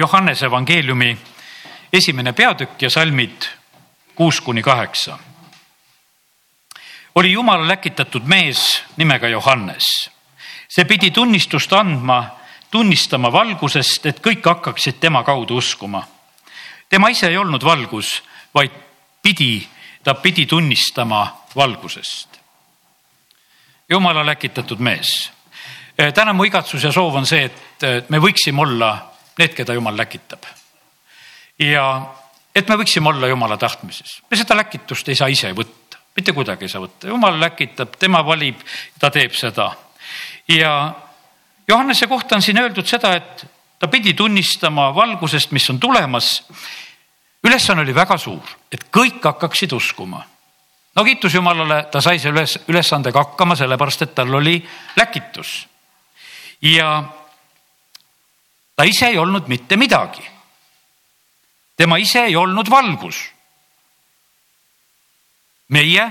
Johannese evangeeliumi esimene peatükk ja salmid kuus kuni kaheksa. oli Jumala läkitatud mees nimega Johannes. see pidi tunnistust andma, tunnistama valgusest, et kõik hakkaksid tema kaudu uskuma. tema ise ei olnud valgus, vaid pidi, ta pidi tunnistama valgusest. Jumala läkitatud mees. täna mu igatsus ja soov on see, et me võiksime olla need, keda Jumal läkitab. ja et me võiksime olla Jumala tahtmises. me seda läkitust ei saa ise võtta, mitte kuidagi ei saa võtta. Jumal läkitab, tema valib, ta teeb seda. ja Johannese kohta on siin öeldud seda, et ta pidi tunnistama valgusest, mis on tulemas. ülesanne oli väga suur, et kõik hakkaksid uskuma. no kiitus Jumalale, ta sai selle üles, ülesandega hakkama, sellepärast et tal oli läkitus. ja ta ise ei olnud mitte midagi. tema ise ei olnud valgus. meie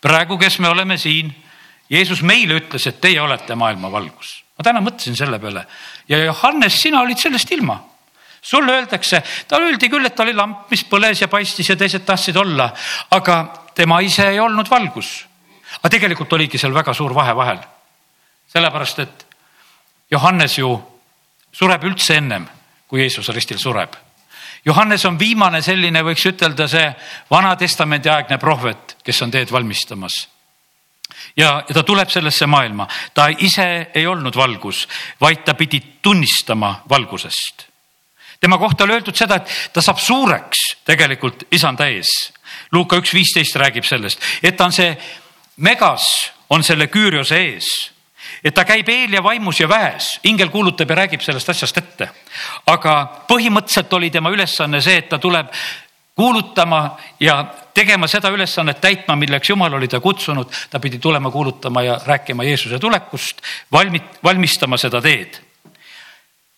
praegu, kes me oleme siin, Jeesus meile ütles, et teie olete maailma valgus. ma täna mõtlesin selle peale ja Johannes, sina olid sellest ilma sulle öeldakse, talle öeldi küll, et oli lamp, mis põles ja paistis ja teised tahtsid olla, aga tema ise ei olnud valgus. aga tegelikult oligi seal väga suur vahe vahel. sellepärast, et Johannes ju sureb üldse ennem, kui Jeesus ristil sureb. Johannes on viimane selline, võiks ütelda see Vana-testamendi aegne prohvet, kes on teed valmistamas ja, ja ta tuleb sellesse maailma, ta ise ei olnud valgus, vaid ta pidi tunnistama valgusest. tema kohta oli öeldud seda, et ta saab suureks tegelikult isanda ees. Luuka üks viisteist räägib sellest, et ta on see megas, on selle küüriose ees et ta käib eel ja vaimus ja väes, ingel kuulutab ja räägib sellest asjast ette. aga põhimõtteliselt oli tema ülesanne see, et ta tuleb kuulutama ja tegema seda ülesannet täitma, milleks Jumal oli ta kutsunud. ta pidi tulema kuulutama ja rääkima Jeesuse tulekust, valmi-, valmistama seda teed.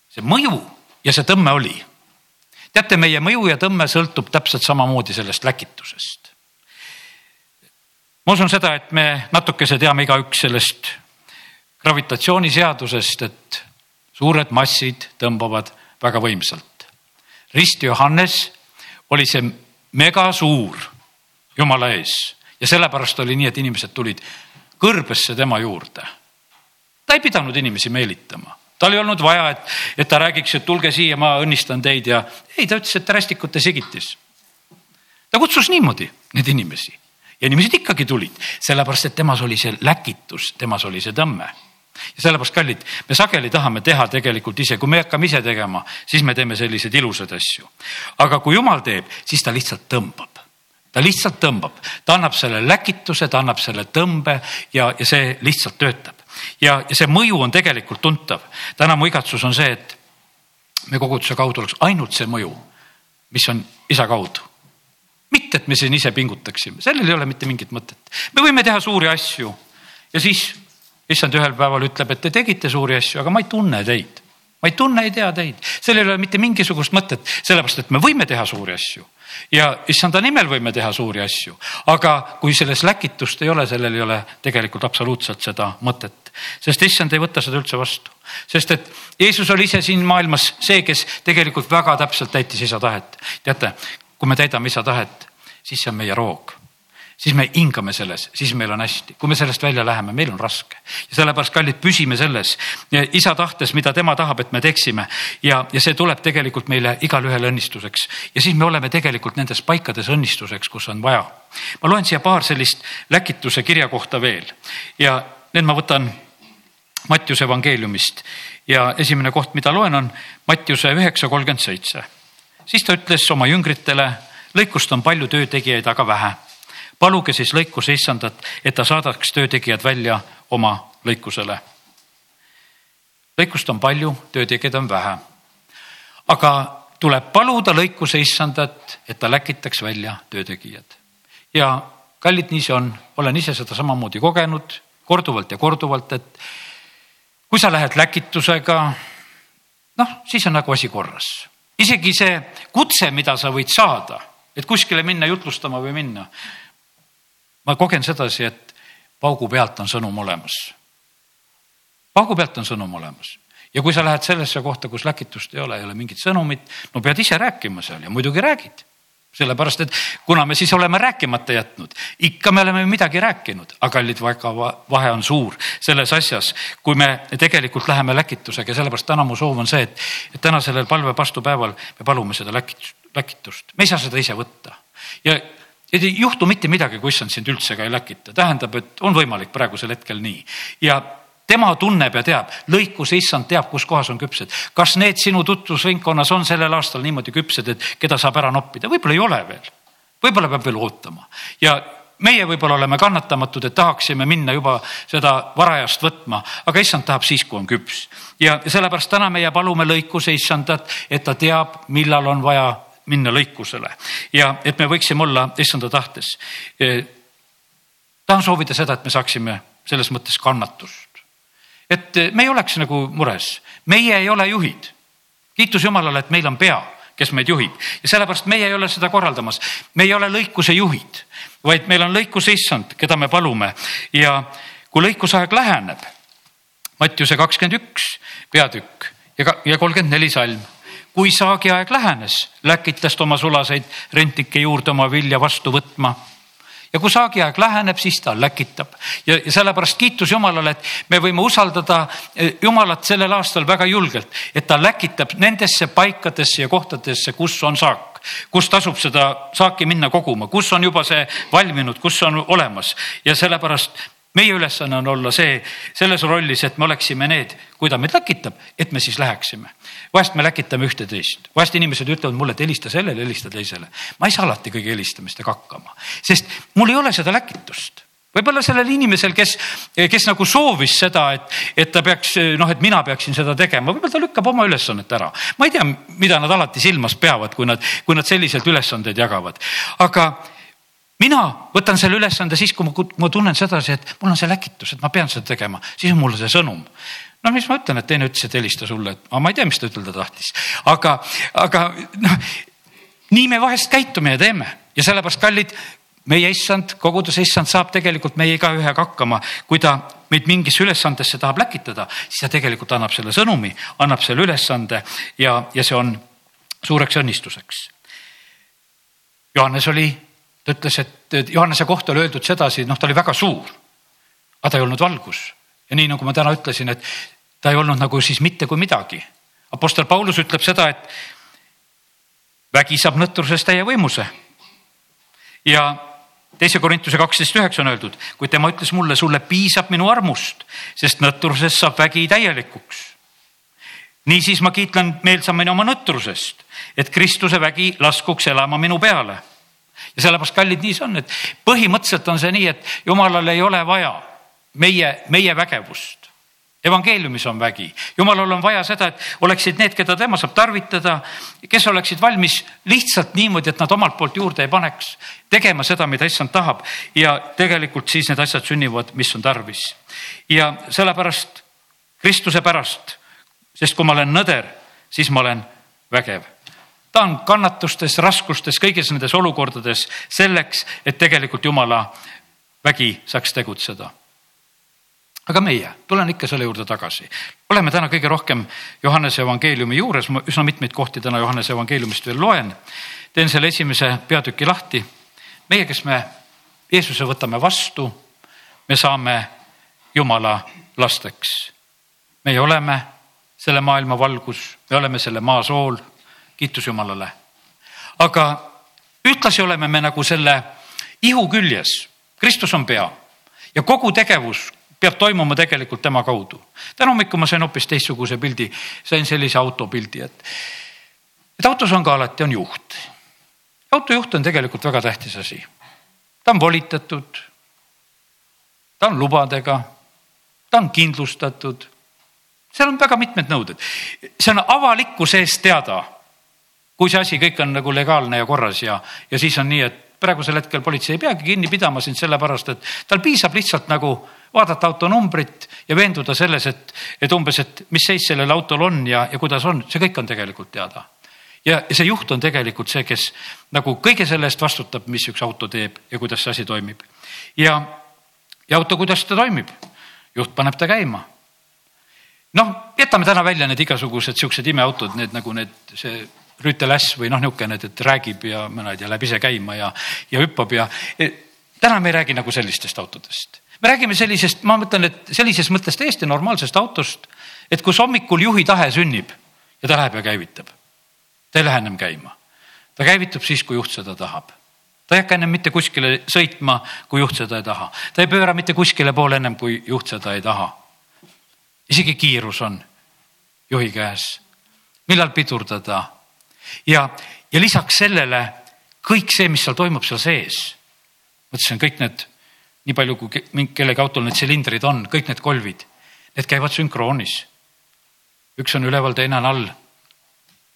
see mõju ja see tõmme oli. teate, meie mõju ja tõmme sõltub täpselt samamoodi sellest läkitusest. ma usun seda, et me natukese teame igaüks sellest gravitatsiooniseadusest, et suured massid tõmbavad väga võimsalt. rist Johannes oli see megasuur Jumala ees ja sellepärast oli nii, et inimesed tulid kõrbesse tema juurde. ta ei pidanud inimesi meelitama, tal ei olnud vaja, et, et ta räägiks, et tulge siia, ma õnnistan teid ja ei, ta ütles, et rästikute sigitis. ta kutsus niimoodi neid inimesi ja inimesed ikkagi tulid, sellepärast et temas oli see läkitus, temas oli see tõmme ja sellepärast, kallid, me sageli tahame teha tegelikult ise, kui me hakkame ise tegema, siis me teeme selliseid ilusaid asju. aga kui jumal teeb, siis ta lihtsalt tõmbab ta lihtsalt tõmbab, ta annab selle läkituse, ta annab selle tõmbe ja, ja see lihtsalt töötab. ja, ja see mõju on tegelikult tuntav. täna mu igatsus on see, et me koguduse kaudu oleks ainult see mõju, mis on isa kaudu. mitte, et me siin ise pingutaksime, sellel ei ole mitte mingit mõtet. me võime teha suuri asju ja siis issand ühel päeval ütleb, et te tegite suuri asju, aga ma ei tunne teid. ma ei tunne, ei tea teid, sellel ei ole mitte mingisugust mõtet, sellepärast et me võime teha suuri asju. Ja issanda nimel võime teha suuri asju, aga kui selles läkitust ei ole, sellel ei ole tegelikult absoluutselt seda mõtet, sest issand ei võta seda üldse vastu, sest et Jeesus oli ise siin maailmas see, kes tegelikult väga täpselt täitis isa tahet. teate, kui me täidame isa tahet, siis see on meie roog siis me hingame selles, siis meil on hästi. kui me sellest välja läheme, meil on raske. ja sellepärast, kallid, püsime selles isa tahtes, mida tema tahab, et me teeksime. ja, ja see tuleb tegelikult meile igalühele õnnistuseks. ja siis me oleme tegelikult nendes paikades õnnistuseks, kus on vaja. ma loen siia paar sellist läkituse kirja kohta veel ja need ma võtan Mattiuse evangeeliumist ja esimene koht, mida loen, on Mattiuse üheksa kolmkümmend seitse. siis ta ütles oma jüngritele, lõikust on palju töötegijaid, aga vähe paluge siis lõikuse issandat, et ta saadaks töötegijad välja oma lõikusele. lõikust on palju, töötegijaid on vähe. aga tuleb paluda lõikuse issandat, et ta läkitaks välja töötegijad. ja kallid, nii see on, olen ise seda samamoodi kogenud korduvalt ja korduvalt, et kui sa lähed läkitusega, noh, siis on nagu asi korras. isegi see kutse, mida sa võid saada, et kuskile minna jutlustama või minna ma kogen sedasi, et paugu pealt on sõnum olemas. paugu pealt on sõnum olemas. Ja kui sa lähed sellesse kohta, kus läkitust ei ole, ei ole mingit sõnumit, no pead ise rääkima seal ja muidugi räägid. Sellepärast, et kuna me siis oleme rääkimata jätnud, ikka me oleme midagi rääkinud, aga kallid, väga vahe on suur selles asjas, kui me tegelikult läheme läkitusega. Ja sellepärast täna mu soov on see, et, et täna sellel palvepastupäeval me palume seda läkitust, läkitust, me ei saa seda ise võtta. Ja ei juhtu mitte midagi, kui issand sind üldse ka ei läkita, tähendab, et on võimalik praegusel hetkel nii ja tema tunneb ja teab, lõikus issand teab, kus kohas on küpsed. kas need sinu tutvusringkonnas on sellel aastal niimoodi küpsed, et keda saab ära noppida, võib-olla ei ole veel. võib-olla peab veel ootama ja meie võib-olla oleme kannatamatud, et tahaksime minna juba seda varajast võtma, aga issand tahab siis, kui on küps. ja sellepärast täna meie palume lõikuse issandat, et ta teab, millal on vaja minna lõikusele ja et me võiksime olla issanda tahtes. tahan soovida seda, et me saaksime selles mõttes kannatust et me ei oleks nagu mures, meie ei ole juhid. kiitus Jumalale, et meil on pea, kes meid juhib ja sellepärast meie ei ole seda korraldamas. me ei ole lõikuse juhid, vaid meil on lõikuse issand, keda me palume ja kui lõikusaeg läheneb, Mattiuse kakskümmend üks peatükk ja, ja kolmkümmend neli salm kui saagiaeg lähenes, läkitas ta oma sulaseid rentnike juurde oma vilja vastu võtma. Ja kui saagiaeg läheneb, siis ta läkitab. Ja, ja sellepärast kiitus Jumalale, et me võime usaldada eh, Jumalat sellel aastal väga julgelt, et ta läkitab nendesse paikadesse ja kohtadesse, kus on saak kus tasub seda saaki minna koguma, kus on juba see valminud, kus on olemas. Ja sellepärast meie ülesanne on olla see, selles rollis, et me oleksime need, kui ta meid läkitab, et me siis läheksime. Vahest me läkitame ühte-teist, vahest inimesed ütlevad mulle, et helista sellele, helista teisele. ma ei saa alati kõige helistamistega hakkama, sest mul ei ole seda läkitust võib-olla sellel inimesel, kes, kes nagu soovis seda, et, et ta peaks noh, et mina peaksin seda tegema, võib-olla ta lükkab oma ülesannet ära. ma ei tea, mida nad alati silmas peavad, kui nad, kui nad selliselt ülesandeid jagavad, aga mina võtan selle ülesande siis, kui ma, ma tunnen sedasi, et mul on see läkitus, et ma pean seda tegema, siis on mul see sõnum. No mis ma ütlen, et teine ütles, et helista sulle, et aga ma ei tea, mis ta ütelda tahtis, aga, aga noh, nii me vahest käitume ja teeme ja sellepärast, kallid, meie issand, koguduse issand saab tegelikult meie igaühega hakkama, kui ta meid mingisse ülesandesse tahab läkitada, siis ta tegelikult annab selle sõnumi, annab selle ülesande ja, ja see on suureks õnnistuseks. Johannes oli ta ütles, et Johannese kohta oli öeldud sedasi, noh, ta oli väga suur, aga ta ei olnud valgus. ja nii nagu ma täna ütlesin, et ta ei olnud nagu siis mitte kui midagi. Apostel Paulus ütleb seda, et vägi saab nõtrusest täie võimuse. ja teise Korintuse kaksteist üheksa on öeldud, kuid tema ütles mulle, sulle piisab minu armust, sest nõtrusest saab vägi täielikuks. niisiis ma kiitlen meelsamini oma nõtrusest, et Kristuse vägi laskuks elama minu peale ja sellepärast, kallid, nii see on, et põhimõtteliselt on see nii, et jumalal ei ole vaja meie, meie vägevust evangeeliumis on vägi, jumalal on vaja seda, et oleksid need, keda tema saab tarvitada, kes oleksid valmis lihtsalt niimoodi, et nad omalt poolt juurde ei paneks, tegema seda, mida issand tahab ja tegelikult siis need asjad sünnivad, mis on tarvis. ja sellepärast Kristuse pärast, sest kui ma olen nõder, siis ma olen vägev ta on kannatustes, raskustes, kõigis nendes olukordades selleks, et tegelikult jumala vägi saaks tegutseda. Aga meie, tulen ikka selle juurde tagasi, oleme täna kõige rohkem Johannese evangeeliumi juures, ma üsna mitmeid kohti täna Johannese evangeeliumist veel loen. teen selle esimese peatüki lahti. meie, kes me Jeesuse võtame vastu, me saame Jumala lasteks. meie oleme selle maailma valgus, me oleme selle maa sool kiitus Jumalale. aga ühtlasi oleme me nagu selle ihu küljes, Kristus on pea ja kogu tegevus peab toimuma tegelikult tema kaudu. täna hommikul ma sain hoopis teistsuguse pildi, sain sellise autopildi, et, et autos on ka alati, on juht. autojuht on tegelikult väga tähtis asi. ta on volitatud, ta on lubadega, ta on kindlustatud. seal on väga mitmed nõuded, see on avalikkuse eest teada kui see asi kõik on nagu legaalne ja korras ja, ja siis on nii, et praegusel hetkel politsei ei peagi kinni pidama sind sellepärast, et tal piisab lihtsalt nagu vaadata auto numbrit ja veenduda selles, et, et umbes, et mis seis sellel autol on ja, ja kuidas on, see kõik on tegelikult teada. ja see juht on tegelikult see, kes nagu kõige selle eest vastutab, mis üks auto teeb ja kuidas see asi toimib. ja, ja auto, kuidas ta toimib? juht paneb ta käima. noh, jätame täna välja need igasugused siuksed imeautod, need nagu need, see Rüütel äss või noh, niisugune, et räägib ja ma ei tea, läheb ise käima ja, ja hüppab ja e, täna me ei räägi nagu sellistest autodest. me räägime sellisest, ma mõtlen, et sellises mõttes täiesti normaalsest autost, et kus hommikul juhi tahe sünnib ja ta läheb ja käivitab. ta ei lähe ennem käima. ta käivitub siis, kui juht seda tahab ta ei hakka ennem mitte kuskile sõitma, kui juht seda ei taha. ta ei pööra mitte kuskile poole ennem, kui juht seda ei taha. isegi kiirus on juhi käes. millal pidurdada? Ja, ja lisaks sellele kõik see, mis seal toimub seal sees. mõtlesin, kõik need, nii palju kui kellegi autol need silindrid on, kõik need kolvid, need käivad sünkroonis. üks on üleval, teine on all.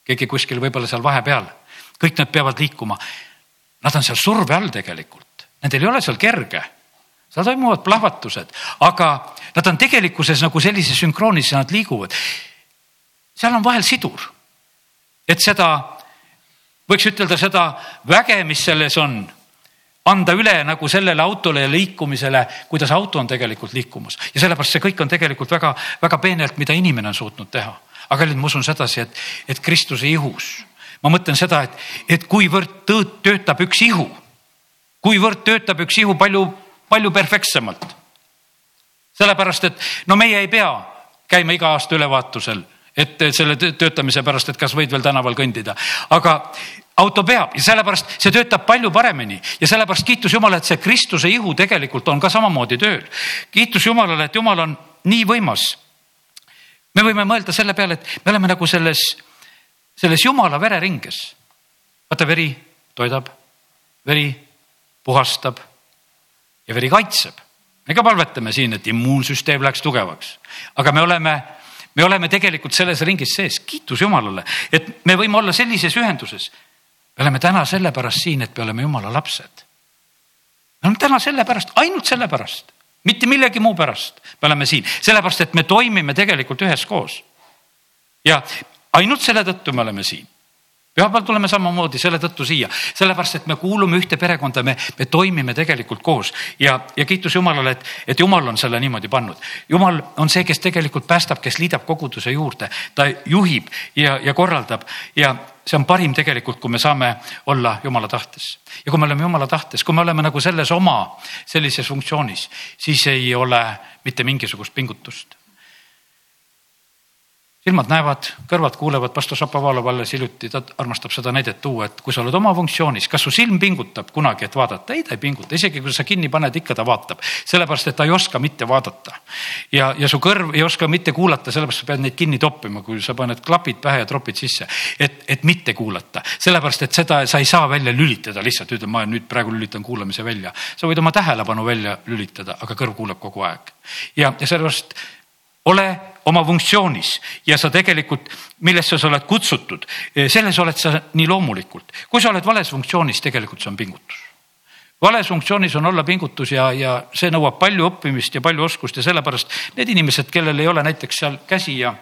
keegi kuskil võib-olla seal vahepeal, kõik need peavad liikuma Nad on seal surve all tegelikult, nendel ei ole seal kerge. seal toimuvad plahvatused, aga nad on tegelikkuses nagu sellises sünkroonis ja nad liiguvad. seal on vahel sidur, et seda, võiks ütelda seda väge, mis selles on, anda üle nagu sellele autole ja liikumisele, kuidas auto on tegelikult liikumas ja sellepärast see kõik on tegelikult väga-väga peenelt, mida inimene on suutnud teha. aga kallid, ma usun sedasi, et, et Kristuse ihus ma mõtlen seda, et, et kuivõrd töötab üks ihu, kuivõrd töötab üks ihu palju, palju perfektsemalt. sellepärast, et no meie ei pea käima iga aasta ülevaatusel, et selle töötamise pärast, et kas võid veel tänaval kõndida, aga auto peab ja sellepärast see töötab palju paremini ja sellepärast kiitus Jumalale, et see Kristuse ihu tegelikult on ka samamoodi tööl. kiitus Jumalale, et Jumal on nii võimas. me võime mõelda selle peale, et me oleme nagu selles selles jumala vereringes. vaata, veri toidab, veri puhastab ja veri kaitseb. me ka palvetame siin, et immuunsüsteem läheks tugevaks, aga me oleme, me oleme tegelikult selles ringis sees, kiitus Jumalale, et me võime olla sellises ühenduses. me oleme täna sellepärast siin, et me oleme Jumala lapsed. me oleme täna sellepärast, ainult sellepärast, mitte millegi muu pärast me oleme siin, sellepärast et me toimime tegelikult üheskoos. Ja ainult selle tõttu me oleme siin pühapäeval tuleme samamoodi selle tõttu siia, sellepärast et me kuulume ühte perekonda, me, me toimime tegelikult koos. Ja, ja kiitus Jumalale, et, et Jumal on selle niimoodi pannud. Jumal on see, kes tegelikult päästab, kes liidab koguduse juurde, ta juhib ja, ja korraldab. Ja see on parim tegelikult, kui me saame olla Jumala tahtes. ja kui me oleme Jumala tahtes, kui me oleme nagu selles oma sellises funktsioonis, siis ei ole mitte mingisugust pingutust silmad näevad, kõrvad kuulevad, pastor Šapovalov alles hiljuti, ta armastab seda näidet tuua, et kui sa oled oma funktsioonis, kas su silm pingutab kunagi, et vaadata? ei, ta ei pinguta, isegi kui sa kinni paned, ikka ta vaatab, sellepärast et ta ei oska mitte vaadata. ja, ja su kõrv ei oska mitte kuulata, sellepärast sa pead neid kinni toppima, kui sa paned klapid pähe ja tropid sisse, et, et mitte kuulata, sellepärast et seda sa ei saa välja lülitada lihtsalt, ütled, ma nüüd praegu lülitan kuulamise välja. sa võid oma tähelepanu välja lülitada, aga kõrv kuulab kogu aeg ja, ja sellepärast ole oma funktsioonis ja sa tegelikult, millesse sa oled kutsutud, eh, selles oled sa nii loomulikult. kui sa oled vales funktsioonis, tegelikult see on pingutus. vales funktsioonis on olla pingutus ja, ja see nõuab palju õppimist ja palju oskust ja sellepärast need inimesed, kellel ei ole näiteks seal käsi ja,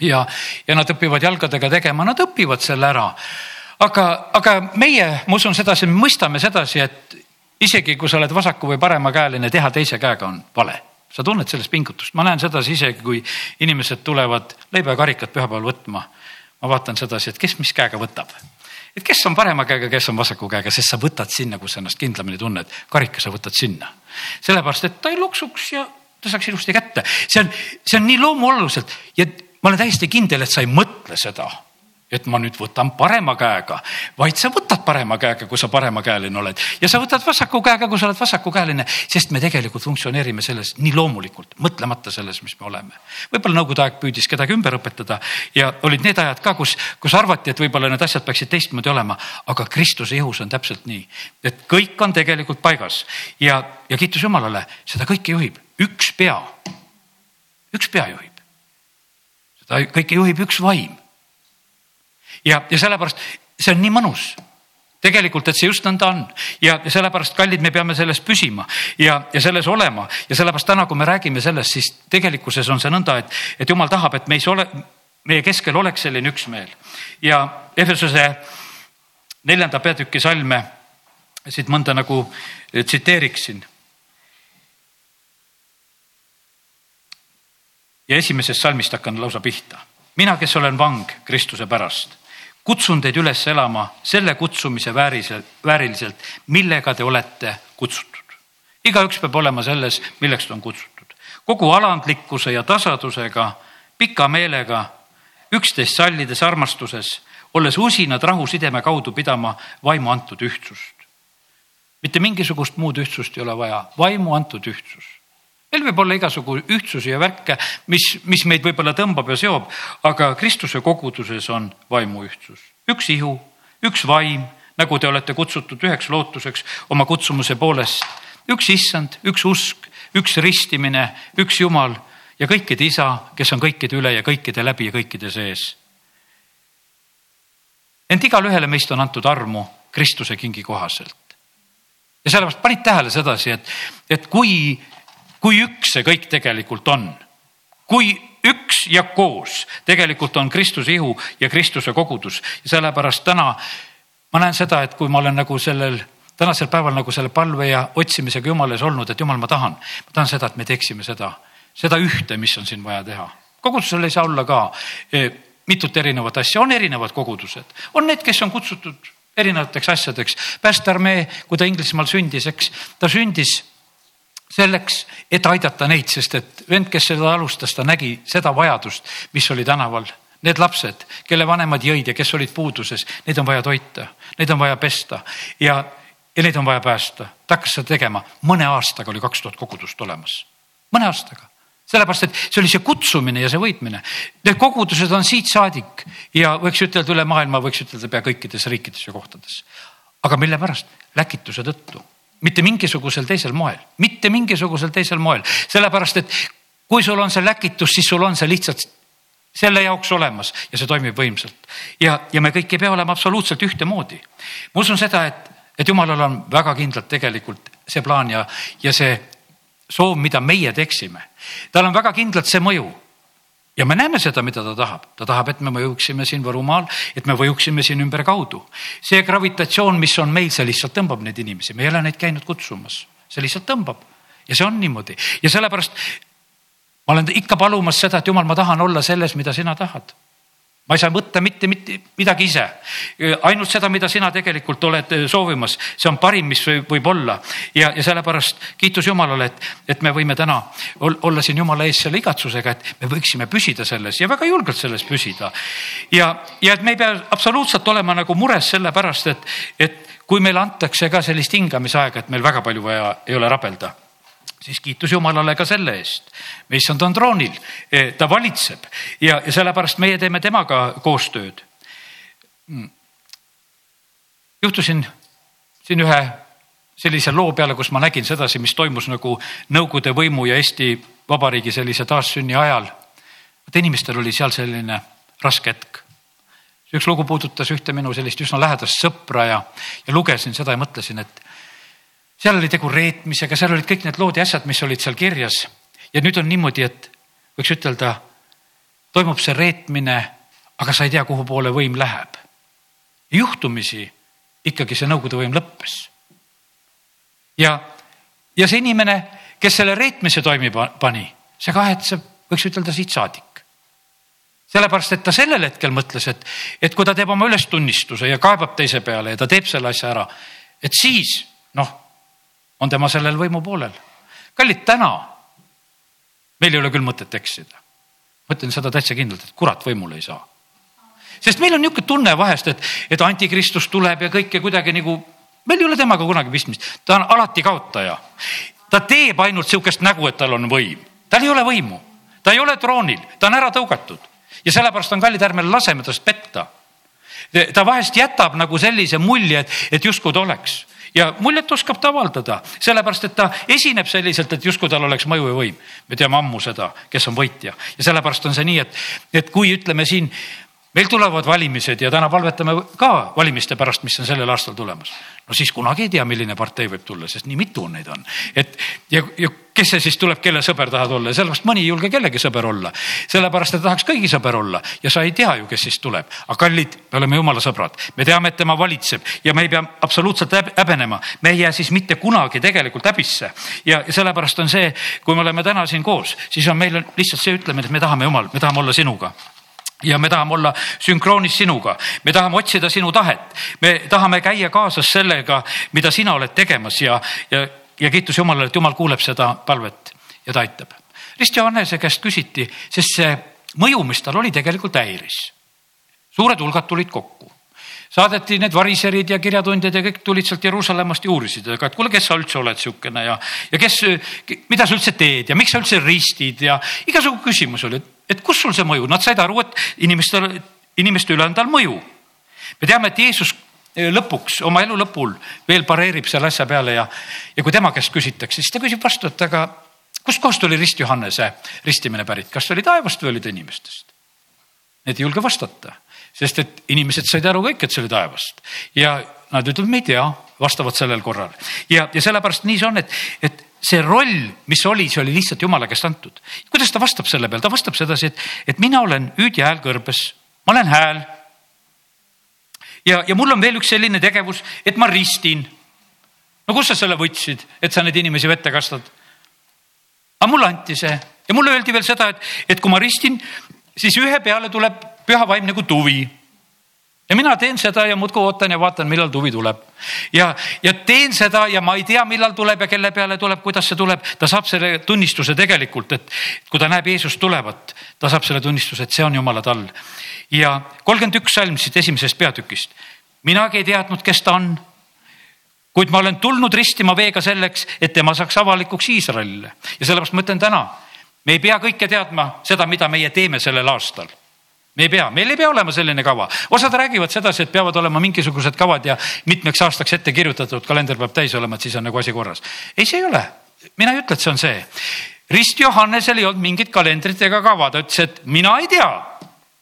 ja, ja nad õpivad jalgadega tegema, nad õpivad selle ära. aga, aga meie, ma usun sedasi, me mõistame sedasi, et isegi kui sa oled vasaku või paremakäeline, teha teise käega on vale sa tunned sellest pingutust, ma näen sedasi isegi, kui inimesed tulevad leiba ja karikat pühapäeval võtma. ma vaatan sedasi, et kes mis käega võtab. et kes on parema käega, kes on vasaku käega, sest sa võtad sinna, kus sa ennast kindlamini tunned. karika sa võtad sinna. sellepärast, et ta ei loksuks ja ta saaks ilusti kätte. see on, see on nii loomuoluliselt ja ma olen täiesti kindel, et sa ei mõtle seda et ma nüüd võtan parema käega, vaid sa võtad parema käega, kui sa paremakäeline oled ja sa võtad vasaku käega, kui sa oled vasakukäeline, sest me tegelikult funktsioneerime selles nii loomulikult, mõtlemata selles, mis me oleme. võib-olla nõukogude aeg püüdis kedagi ümber õpetada ja olid need ajad ka, kus, kus arvati, et võib-olla need asjad peaksid teistmoodi olema, aga Kristuse ihus on täpselt nii, et kõik on tegelikult paigas ja, ja kiitus Jumalale, seda kõike juhib üks pea. üks pea juhib. seda kõike juhib üks vaim ja, ja sellepärast see on nii mõnus. Tegelikult, et see just nõnda on. Ja, ja sellepärast, kallid, me peame selles püsima ja, ja selles olema. Ja sellepärast täna, kui me räägime sellest, siis tegelikkuses on see nõnda, et, et jumal tahab, et meis ole, meie keskel oleks selline üksmeel. Ja Efesuse neljanda peatüki salme siit mõnda nagu tsiteeriksin. Ja esimesest salmist hakkan lausa pihta. mina, kes olen vang Kristuse pärast, kutsun teid üles elama selle kutsumise vääriliselt, vääriliselt, millega te olete kutsutud. igaüks peab olema selles, milleks ta on kutsutud. kogu alandlikkuse ja tasadusega, pika meelega, üksteist sallides armastuses, olles usinad rahusideme kaudu pidama vaimu antud ühtsust. mitte mingisugust muud ühtsust ei ole vaja, vaimu antud ühtsus meil võib olla igasugu ühtsusi ja värke, mis, mis meid võib-olla tõmbab ja seob, aga Kristuse koguduses on vaimuühtsus, üks ihu, üks vaim, nagu te olete kutsutud üheks lootuseks oma kutsumuse poolest, üks issand, üks usk, üks ristimine, üks Jumal ja kõikide isa, kes on kõikide üle ja kõikide läbi ja kõikide sees. ent igale ühele meist on antud armu Kristuse kingi kohaselt. ja sellepärast panid tähele sedasi, et, et kui kui üks see kõik tegelikult on. kui üks ja koos tegelikult on Kristuse ihu ja Kristuse kogudus ja sellepärast täna ma näen seda, et kui ma olen nagu sellel tänasel päeval nagu selle palve ja otsimisega Jumalas olnud, et Jumal, ma tahan, ma tahan seda, et me teeksime seda, seda ühte, mis on siin vaja teha. kogudusel ei saa olla ka eh, mitut erinevat asja, on erinevad kogudused, on need, kes on kutsutud erinevateks asjadeks. päästearmee, kui ta Inglismaal sündis, eks ta sündis selleks, et aidata neid, sest et vend, kes seda alustas, ta nägi seda vajadust, mis oli tänaval. Need lapsed, kelle vanemad jõid ja kes olid puuduses, neid on vaja toita, neid on vaja pesta ja, ja neid on vaja päästa. ta hakkas seda tegema, mõne aastaga oli kaks tuhat kogudust olemas, mõne aastaga sellepärast, et see oli see kutsumine ja see võitmine. Need kogudused on siit saadik ja võiks ütelda üle maailma, võiks ütelda pea kõikides riikides ja kohtades. aga mille pärast? läkituse tõttu mitte mingisugusel teisel moel, mitte mingisugusel teisel moel, sellepärast et kui sul on see läkitus, siis sul on see lihtsalt selle jaoks olemas ja see toimib võimsalt. ja, ja me kõik ei pea olema absoluutselt ühtemoodi. ma usun seda, et, et jumalal on väga kindlalt tegelikult see plaan ja, ja see soov, mida meie teeksime. tal on väga kindlalt see mõju ja me näeme seda, mida ta tahab, ta tahab, et me mõjuksime siin Võrumaal, et me mõjuksime siin ümberkaudu. see gravitatsioon, mis on meil, see lihtsalt tõmbab neid inimesi, me ei ole neid käinud kutsumas, see lihtsalt tõmbab. Ja see on niimoodi. Ja sellepärast ma olen ikka palumas seda, et jumal, ma tahan olla selles, mida sina tahad ma ei saa võtta mitte, mitte midagi ise, ainult seda, mida sina tegelikult oled soovimas, see on parim, mis võib olla. Ja, ja sellepärast kiitus Jumalale, et, et me võime täna olla siin Jumala ees selle igatsusega, et me võiksime püsida selles ja väga julgelt selles püsida. ja, ja et me ei pea absoluutselt olema nagu mures selle pärast, et, et kui meile antakse ka sellist hingamisaega, et meil väga palju vaja ei ole rabelda siis kiitus Jumalale ka selle eest. issand on troonil, e, ta valitseb ja, ja sellepärast meie teeme temaga koostööd. Mm. juhtusin siin ühe sellise loo peale, kus ma nägin sedasi, mis toimus nagu Nõukogude võimu ja Eesti Vabariigi sellise taassünni ajal. et inimestel oli seal selline raske hetk. üks lugu puudutas ühte minu sellist üsna lähedast sõpra ja, ja lugesin seda ja mõtlesin, et seal oli tegu reetmisega, seal olid kõik need lood ja asjad, mis olid seal kirjas. ja nüüd on niimoodi, et võiks ütelda, toimub see reetmine, aga sa ei tea, kuhu poole võim läheb. juhtumisi ikkagi see Nõukogude võim lõppes. ja, ja see inimene, kes selle reetmise toimi pani, see kahetseb, võiks ütelda siit saadik sellepärast, et ta sellel hetkel mõtles, et, et kui ta teeb oma ülestunnistuse ja kaebab teise peale ja ta teeb selle asja ära, et siis noh on tema sellel võimu poolel. kallid, täna meil ei ole küll mõtet eksida. ma ütlen seda täitsa kindlalt, et kurat võimule ei saa. sest meil on niisugune tunne vahest, et, et antikristus tuleb ja kõike kuidagi nagu, meil ei ole temaga kunagi pistmist, ta on alati kaotaja. ta teeb ainult sihukest nägu, et tal on võim, tal ei ole võimu, ta ei ole troonil, ta on ära tõugatud ja sellepärast on kallid, ärme laseme tast petta ta vahest jätab nagu sellise mulje, et, et justkui ta oleks ja muljet oskab ta avaldada, sellepärast et ta esineb selliselt, et justkui tal oleks mõju ja võim. me teame ammu seda, kes on võitja ja sellepärast on see nii, et, et kui ütleme siin meil tulevad valimised ja täna palvetame ka valimiste pärast, mis on sellel aastal tulemas. no siis kunagi ei tea, milline partei võib tulla, sest nii mitu neid on. et ja, ja kes see siis tuleb, kelle sõber tahad olla ja sellepärast mõni ei julge kellegi sõber olla. sellepärast, et tahaks kõigi sõber olla ja sa ei tea ju, kes siis tuleb. aga kallid, me oleme jumala sõbrad, me teame, et tema valitseb ja me ei pea absoluutselt häbenema. me ei jää siis mitte kunagi tegelikult häbisse. ja sellepärast on see, kui me oleme täna siin koos, siis on meil lihtsalt see ütlemine, et me tahame jumal, me tahame olla sinuga ja me tahame olla sünkroonis sinuga, me tahame otsida sinu tahet, me tahame käia kaasas sellega, mida sina oled tegemas ja, ja, ja kiitus Jumalale, et Jumal kuuleb seda palvet ja ta aitab. Rist Johannese käest küsiti, sest see mõju, mis tal oli, tegelikult häiris. suured hulgad tulid kokku saadeti need variserid ja kirjatundjad ja kõik tulid sealt Jeruusalemmast ja uurisid, aga et kuule, kes sa üldse oled siukene ja, ja kes, mida sa üldse teed ja miks sa üldse ristid ja igasugu küsimusi oli, et kus sul see mõju, nad said aru, et inimestel, inimeste üle on tal mõju. me teame, et Jeesus eh, lõpuks oma elu lõpul veel pareerib selle asja peale ja, ja kui tema käest küsitakse, siis ta küsib vastu, et aga kustkohast oli rist Johannese ristimine pärit, kas see oli taevast või oli ta inimestest? Need ei julge vastata sest et inimesed said aru kõik, et see oli taevast ja nad ütlevad, me ei tea, vastavad sellel korral ja, ja sellepärast nii see on, et, et see roll, mis oli, see oli lihtsalt jumala käest antud. kuidas ta vastab selle peale, ta vastab sedasi, et, et mina olen hüüdja hääl kõrbes, ma olen hääl. ja, ja mul on veel üks selline tegevus, et ma ristin. no kust sa selle võtsid, et sa neid inimesi vette kastad? aga mulle anti see ja mulle öeldi veel seda, et, et kui ma ristin, siis ühe peale tuleb püha vaim nagu tuvi ja mina teen seda ja muudkui ootan ja vaatan, millal tuvi tuleb. ja, ja teen seda ja ma ei tea, millal tuleb ja kelle peale tuleb, kuidas see tuleb. ta saab selle tunnistuse tegelikult, et kui ta näeb Jeesust tulevat, ta saab selle tunnistuse, et see on jumala tall. ja kolmkümmend üks salm siit esimesest peatükist. minagi ei teadnud, kes ta on. kuid ma olen tulnud ristima veega selleks, et tema saaks avalikuks Iisraelile ja sellepärast ma ütlen täna, me ei pea kõike teadma seda, mida meie teeme sellel aastal me ei pea, meil ei pea olema selline kava. osad räägivad sedasi, et peavad olema mingisugused kavad ja mitmeks aastaks ette kirjutatud, kalender peab täis olema, et siis on nagu asi korras. ei, see ei ole. mina ei ütle, et see on see. rist Johannesel ei olnud mingit kalendrit ega kava, ta ütles, et mina ei tea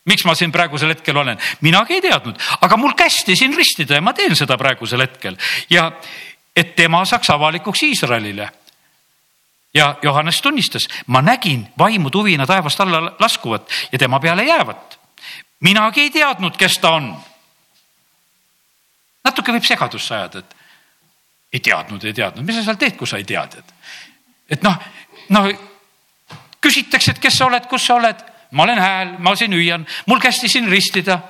miks ma siin praegusel hetkel olen, minagi ei teadnud, aga mul kästi siin ristida ja ma teen seda praegusel hetkel ja et tema saaks avalikuks Iisraelile ja Johannes tunnistas, ma nägin vaimu tuvina taevast alla laskuvat ja tema peale jäävat minagi ei teadnud, kes ta on. natuke võib segadusse ajada, et ei teadnud, ei teadnud, mis sa seal teed, kui sa ei tea, tead. et noh, no küsitakse, et kes sa oled, kus sa oled, ma olen hääl, ma siin hüüan, mul kästi siin ristida.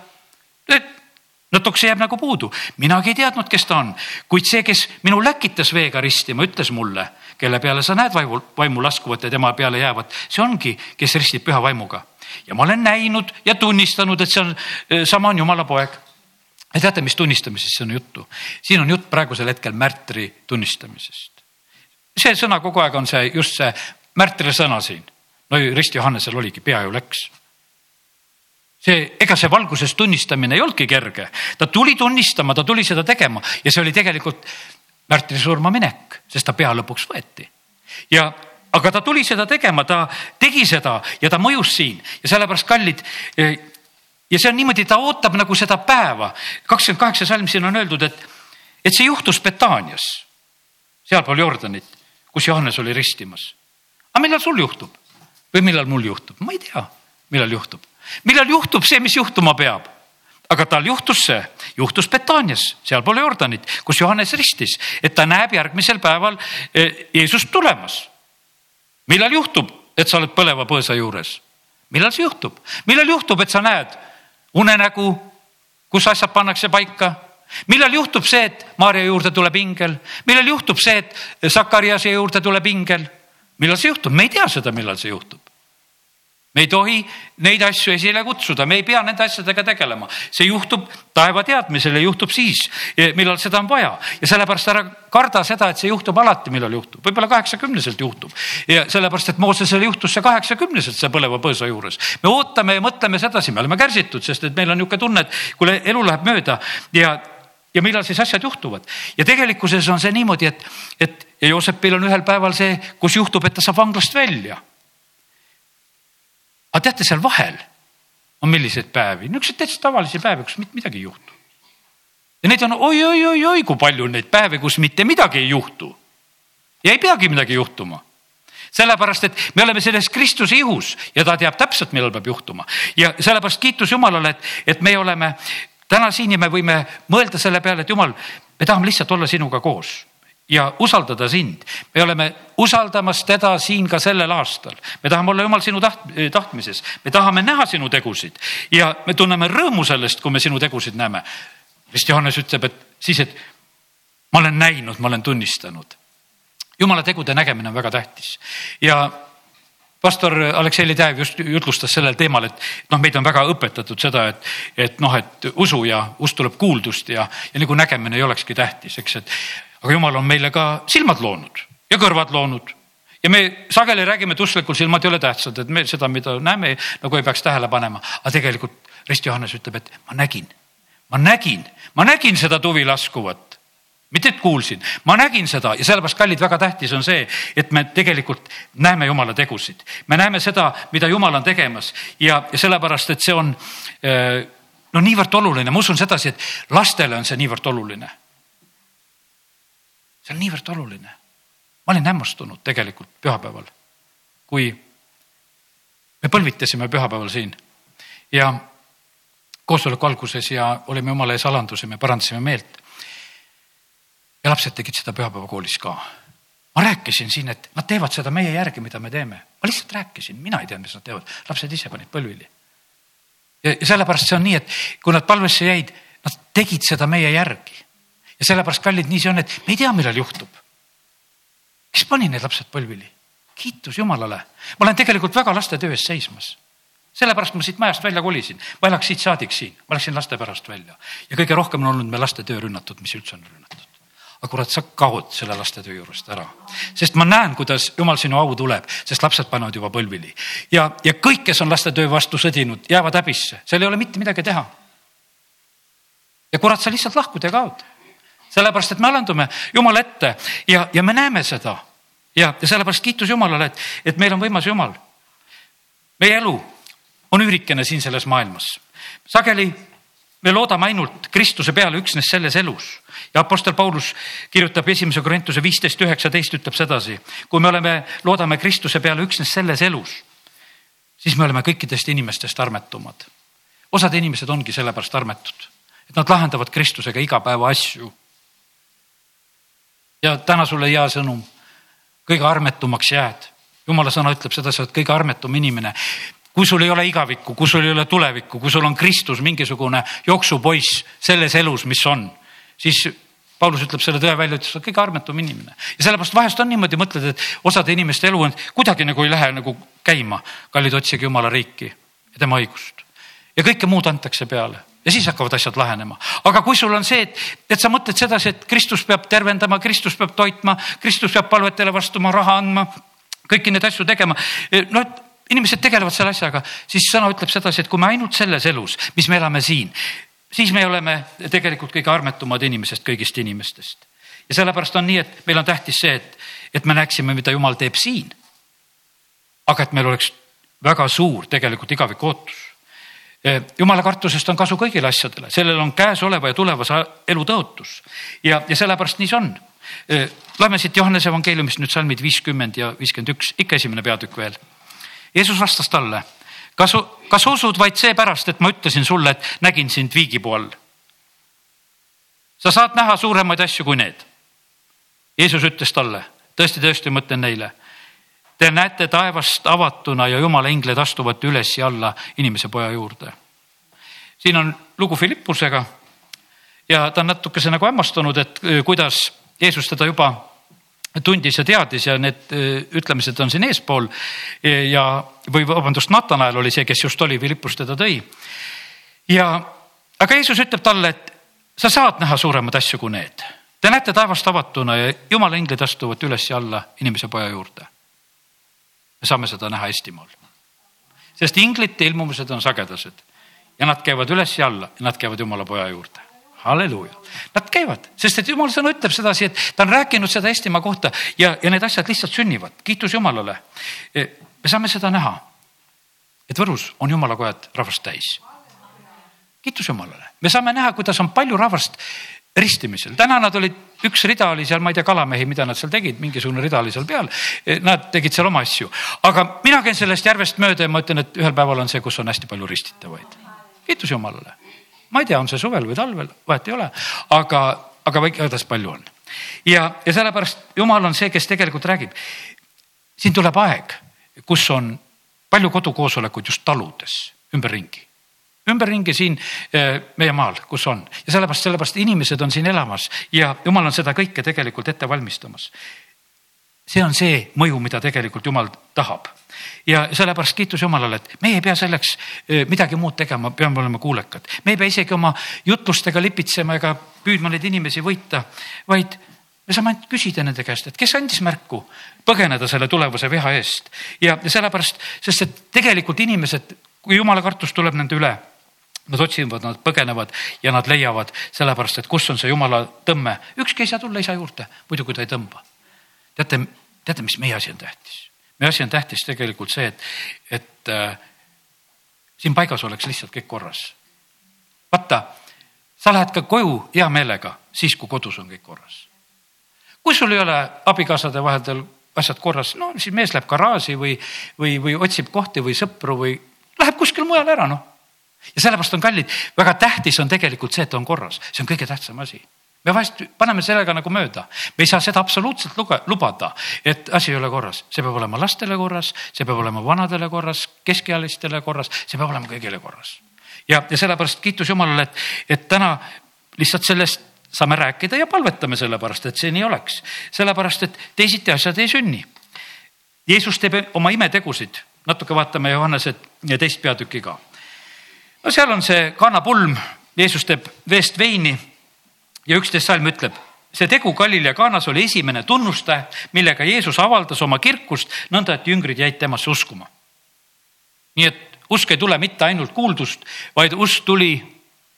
natuke jääb nagu puudu, minagi ei teadnud, kes ta on, kuid see, kes minu läkitas veega ristima, ütles mulle, kelle peale sa näed vaimu, vaimu laskuvat ja tema peale jäävat, see ongi, kes ristib püha vaimuga ja ma olen näinud ja tunnistanud, et see on, eh, sama on jumala poeg. ja teate, mis tunnistamisest siin on juttu? siin on jutt praegusel hetkel märtri tunnistamisest. see sõna kogu aeg on see, just see märtri sõna siin. no Rist Johannesel oligi, pea ju läks see, ega see valguses tunnistamine ei olnudki kerge, ta tuli tunnistama, ta tuli seda tegema ja see oli tegelikult märtri surma minek, sest ta pea lõpuks võeti. ja aga ta tuli seda tegema, ta tegi seda ja ta mõjus siin ja sellepärast kallid. Eh, ja see on niimoodi, ta ootab nagu seda päeva. kakskümmend kaheksa salm siin on öeldud, et, et see juhtus Betanias, sealpool Jordanit, kus Johannes oli ristimas. aga millal sul juhtub või millal mul juhtub, ma ei tea, millal juhtub, millal juhtub see, mis juhtuma peab aga tal juhtus see, juhtus Betanias, sealpool Jordanit, kus Johannes ristis, et ta näeb järgmisel päeval eh, Jeesust tulemas millal juhtub, et sa oled põleva põõsa juures? millal see juhtub, millal juhtub, et sa näed unenägu, kus asjad pannakse paika? millal juhtub see, et Maarja juurde tuleb ingel, millal juhtub see, et Sakariase juurde tuleb ingel? millal see juhtub, me ei tea seda, millal see juhtub me ei tohi neid asju esile kutsuda, me ei pea nende asjadega tegelema, see juhtub taeva teadmisel ja juhtub siis, millal seda on vaja. Ja sellepärast ära karda seda, et see juhtub alati, millal juhtub, võib-olla kaheksakümneselt juhtub. Ja sellepärast, et Moosesele juhtus see kaheksakümneselt see põleva põõsa juures. me ootame ja mõtleme sedasi, me oleme kärsitud, sest et meil on niisugune tunne, et kuule, elu läheb mööda ja ja millal siis asjad juhtuvad. Ja tegelikkuses on see niimoodi, et, et ja Joosepil on ühel päeval see, kus juhtub, et ta saab vanglast välja aga teate, seal vahel no milliseid päevi, niisuguseid täitsa tavalisi päevi, kus mitte midagi ei juhtu. ja neid on oi-oi-oi-oi, kui palju neid päevi, kus mitte midagi ei juhtu. ja ei peagi midagi juhtuma sellepärast, et me oleme selles Kristuse ihus ja ta teab täpselt, millal peab juhtuma ja sellepärast kiitus Jumalale, et, et me oleme täna siin ja me võime mõelda selle peale, et Jumal, me tahame lihtsalt olla sinuga koos ja usaldada sind. me oleme usaldamas teda siin ka sellel aastal. me tahame olla jumal sinu taht-, tahtmises, me tahame näha sinu tegusid ja me tunneme rõõmu sellest, kui me sinu tegusid näeme. sest Johannes ütleb, et siis, et ma olen näinud, ma olen tunnistanud. jumala tegude nägemine on väga tähtis ja pastor Aleksei Ledev just jutlustas sellel teemal, et noh, meid on väga õpetatud seda, et, et noh, et usu ja usk tuleb kuuldust ja, ja nagu nägemine ei olekski tähtis, eks, et aga jumal on meile ka silmad loonud ja kõrvad loonud. Ja me sageli räägime, et usklikul silmad ei ole tähtsad, et me seda, mida näeme, nagu ei peaks tähele panema, aga tegelikult Rist Johannes ütleb, et ma nägin, ma nägin, ma nägin seda tuvi laskuvat. Mitte et kuulsin, ma nägin seda. Ja sellepärast, kallid, väga tähtis on see, et me tegelikult näeme jumala tegusid. me näeme seda, mida jumal on tegemas. Ja, ja sellepärast, et see on eh, no niivõrd oluline, ma usun sedasi, et lastele on see niivõrd oluline. See on niivõrd oluline. ma olin hämmastunud tegelikult pühapäeval, kui me põlvitasime pühapäeval siin ja koosoleku alguses ja olime jumala ees alandusime, parandasime meelt ja lapsed tegid seda pühapäevakoolis ka. ma rääkisin siin, et nad teevad seda meie järgi, mida me teeme. ma lihtsalt rääkisin, mina ei tea, mis nad teevad, lapsed ise panid põlvili. ja, sellepärast see on nii, et kui nad palvesse jäid, nad tegid seda meie järgi. Ja sellepärast, kallid, nii see on, et me ei tea, millal juhtub. kes pani need lapsed põlvili? kiitus Jumalale. ma olen tegelikult väga laste töö eest seismas sellepärast ma siit majast välja kolisin, ma elaks siit saadik siin, ma läksin laste pärast välja ja kõige rohkem on olnud me laste töö rünnatud, mis üldse on rünnatud aga kurat, sa kaod selle lastetöö juurest ära. sest ma näen, kuidas jumal sinu au tuleb, sest lapsed panevad juba põlvili. ja, ja kõik, kes on lastetöö vastu sõdinud, jäävad häbisse, seal ei ole mitte midagi teha. ja kurat, sa lihtsalt lahkud ja kaod. Sellepärast, et me alandume Jumala ette ja, ja me näeme seda. ja, ja sellepärast kiitus Jumalale, et, et meil on võimas Jumal. meie elu on üürikene siin selles maailmas. sageli me loodame ainult Kristuse peale üksnes selles elus ja Apostel Paulus kirjutab esimese Korintuse viisteist, üheksateist ütleb sedasi. kui me oleme, loodame Kristuse peale üksnes selles elus, siis me oleme kõikidest inimestest armetumad. osad inimesed ongi sellepärast armetud, et nad lahendavad Kristusega igapäeva asju. Ja täna sulle hea sõnum, kõige armetumaks jääd. jumala sõna ütleb seda, sa oled kõige armetum inimene kui sul ei ole igavikku, kui sul ei ole tulevikku, kui sul on Kristus mingisugune jooksupoiss selles elus, mis on, siis Paulus ütleb selle tõe välja, et sa oled kõige armetum inimene ja sellepärast vahest on niimoodi, mõtled, et osade inimeste elu on kuidagi nagu ei lähe nagu käima. kallid, otsige jumala riiki ja tema õigust ja kõike muud antakse peale ja siis hakkavad asjad lahenema. aga kui sul on see, et, et sa mõtled sedasi, et Kristus peab tervendama, Kristus peab toitma, Kristus peab palvetele vastuma, raha andma, kõiki neid asju tegema. no et inimesed tegelevad selle asjaga, siis sõna ütleb sedasi, et kui me ainult selles elus, mis me elame siin, siis me oleme tegelikult kõige armetumad inimesest kõigist inimestest. ja sellepärast on nii, et meil on tähtis see, et, et me näeksime, mida jumal teeb siin. aga et meil oleks väga suur tegelikult igavik ootus. Jumala kartusest on kasu kõigile asjadele, sellel on käesoleva ja tulevase elu tõotus ja, ja sellepärast nii see on. E, loeme siit Johannese evangeeliumist nüüd salmid viiskümmend ja viiskümmend üks, ikka esimene peatükk veel Jeesus vastas talle, kas, kas usud vaid seepärast, et ma ütlesin sulle, et nägin sind viigipuu all? sa saad näha suuremaid asju kui need. Jeesus ütles talle, tõesti, tõesti, ma ütlen neile. Te näete taevast avatuna ja jumala inglid astuvad üles ja alla inimese poja juurde. siin on lugu Philippusega ja ta on natukese nagu hämmastunud, et kuidas Jeesus teda juba tundis ja teadis ja need äh, ütlemised on siin eespool. ja, või vabandust, Natanael oli see, kes just oli, Philippus teda tõi. ja, aga Jeesus ütleb talle, et sa saad näha suuremaid asju kui need. Te näete taevast avatuna ja jumala inglid astuvad üles ja alla inimese poja juurde. Me saame seda näha Eestimaal. sest inglite ilmumised on sagedased ja nad käivad üles ja alla nad käivad jumala poja juurde halleluuja. Nad käivad, sest et jumal sõna ütleb sedasi, et ta on rääkinud seda Eestimaa kohta ja, ja need asjad lihtsalt sünnivad, kiitus Jumalale. E, me saame seda näha. et Võrus on jumala kojad rahvast täis. kiitus Jumalale, me saame näha, kuidas on palju rahvast ristimisel, täna nad olid, üks rida oli seal, ma ei tea, kalamehi, mida nad seal tegid, mingisugune rida oli seal peal. Nad tegid seal oma asju, aga mina käin sellest järvest mööda ja ma ütlen, et ühel päeval on see, kus on hästi palju ristitavaid. kiitus Jumalale. ma ei tea, on see suvel või talvel, vahet ei ole, aga, aga igatahes palju on. ja, ja sellepärast Jumal on see, kes tegelikult räägib. siin tuleb aeg, kus on palju kodukoosolekuid just taludes ümberringi ümberringi siin eh, meie maal, kus on ja sellepärast, sellepärast inimesed on siin elamas ja jumal on seda kõike tegelikult ette valmistamas. see on see mõju, mida tegelikult jumal tahab ja sellepärast kiitus Jumalale, et meie ei pea selleks eh, midagi muud tegema, peame olema kuulekad. me ei pea isegi oma jutlustega lipitsema ega püüdma neid inimesi võita, vaid me saame ainult küsida nende käest, et kes andis märku põgeneda selle tulevase viha eest ja sellepärast, sest et tegelikult inimesed, kui jumala kartus tuleb nende üle Nad otsivad, nad põgenevad ja nad leiavad sellepärast, et kus on see jumala tõmme. ükski ei saa tulla isa juurde, muidu kui ta ei tõmba. teate, teate, mis meie asi on tähtis? meie asi on tähtis tegelikult see, et, et äh, siin paigas oleks lihtsalt kõik korras. vaata, sa lähed ka koju hea meelega siis, kui kodus on kõik korras. kui sul ei ole abikaasade vaheldel asjad korras, no siis mees läheb garaaži või, või, või otsib kohti või sõpru või läheb kuskil mujal ära, noh ja sellepärast on kallid, väga tähtis on tegelikult see, et on korras, see on kõige tähtsam asi. Me vahest paneme sellega nagu mööda, me ei saa seda absoluutselt luge, lubada, et asi ei ole korras, see peab olema lastele korras, see peab olema vanadele korras, keskealistele korras, see peab olema kõigile korras. ja, ja sellepärast kiitus Jumalale, et, et täna lihtsalt sellest saame rääkida ja palvetame selle pärast, et see nii oleks, sellepärast et teisiti asjad ei sünni. Jeesus teeb oma imetegusid, natuke vaatame Johannese teist peatükki ka no seal on see kannapulm, Jeesus teeb veest veini ja üksteist salm ütleb, see tegu Galilea kaanas oli esimene tunnustäht, millega Jeesus avaldas oma kirkust nõnda, et jüngrid jäid temasse uskuma. nii et usk ei tule mitte ainult kuuldust, vaid usk tuli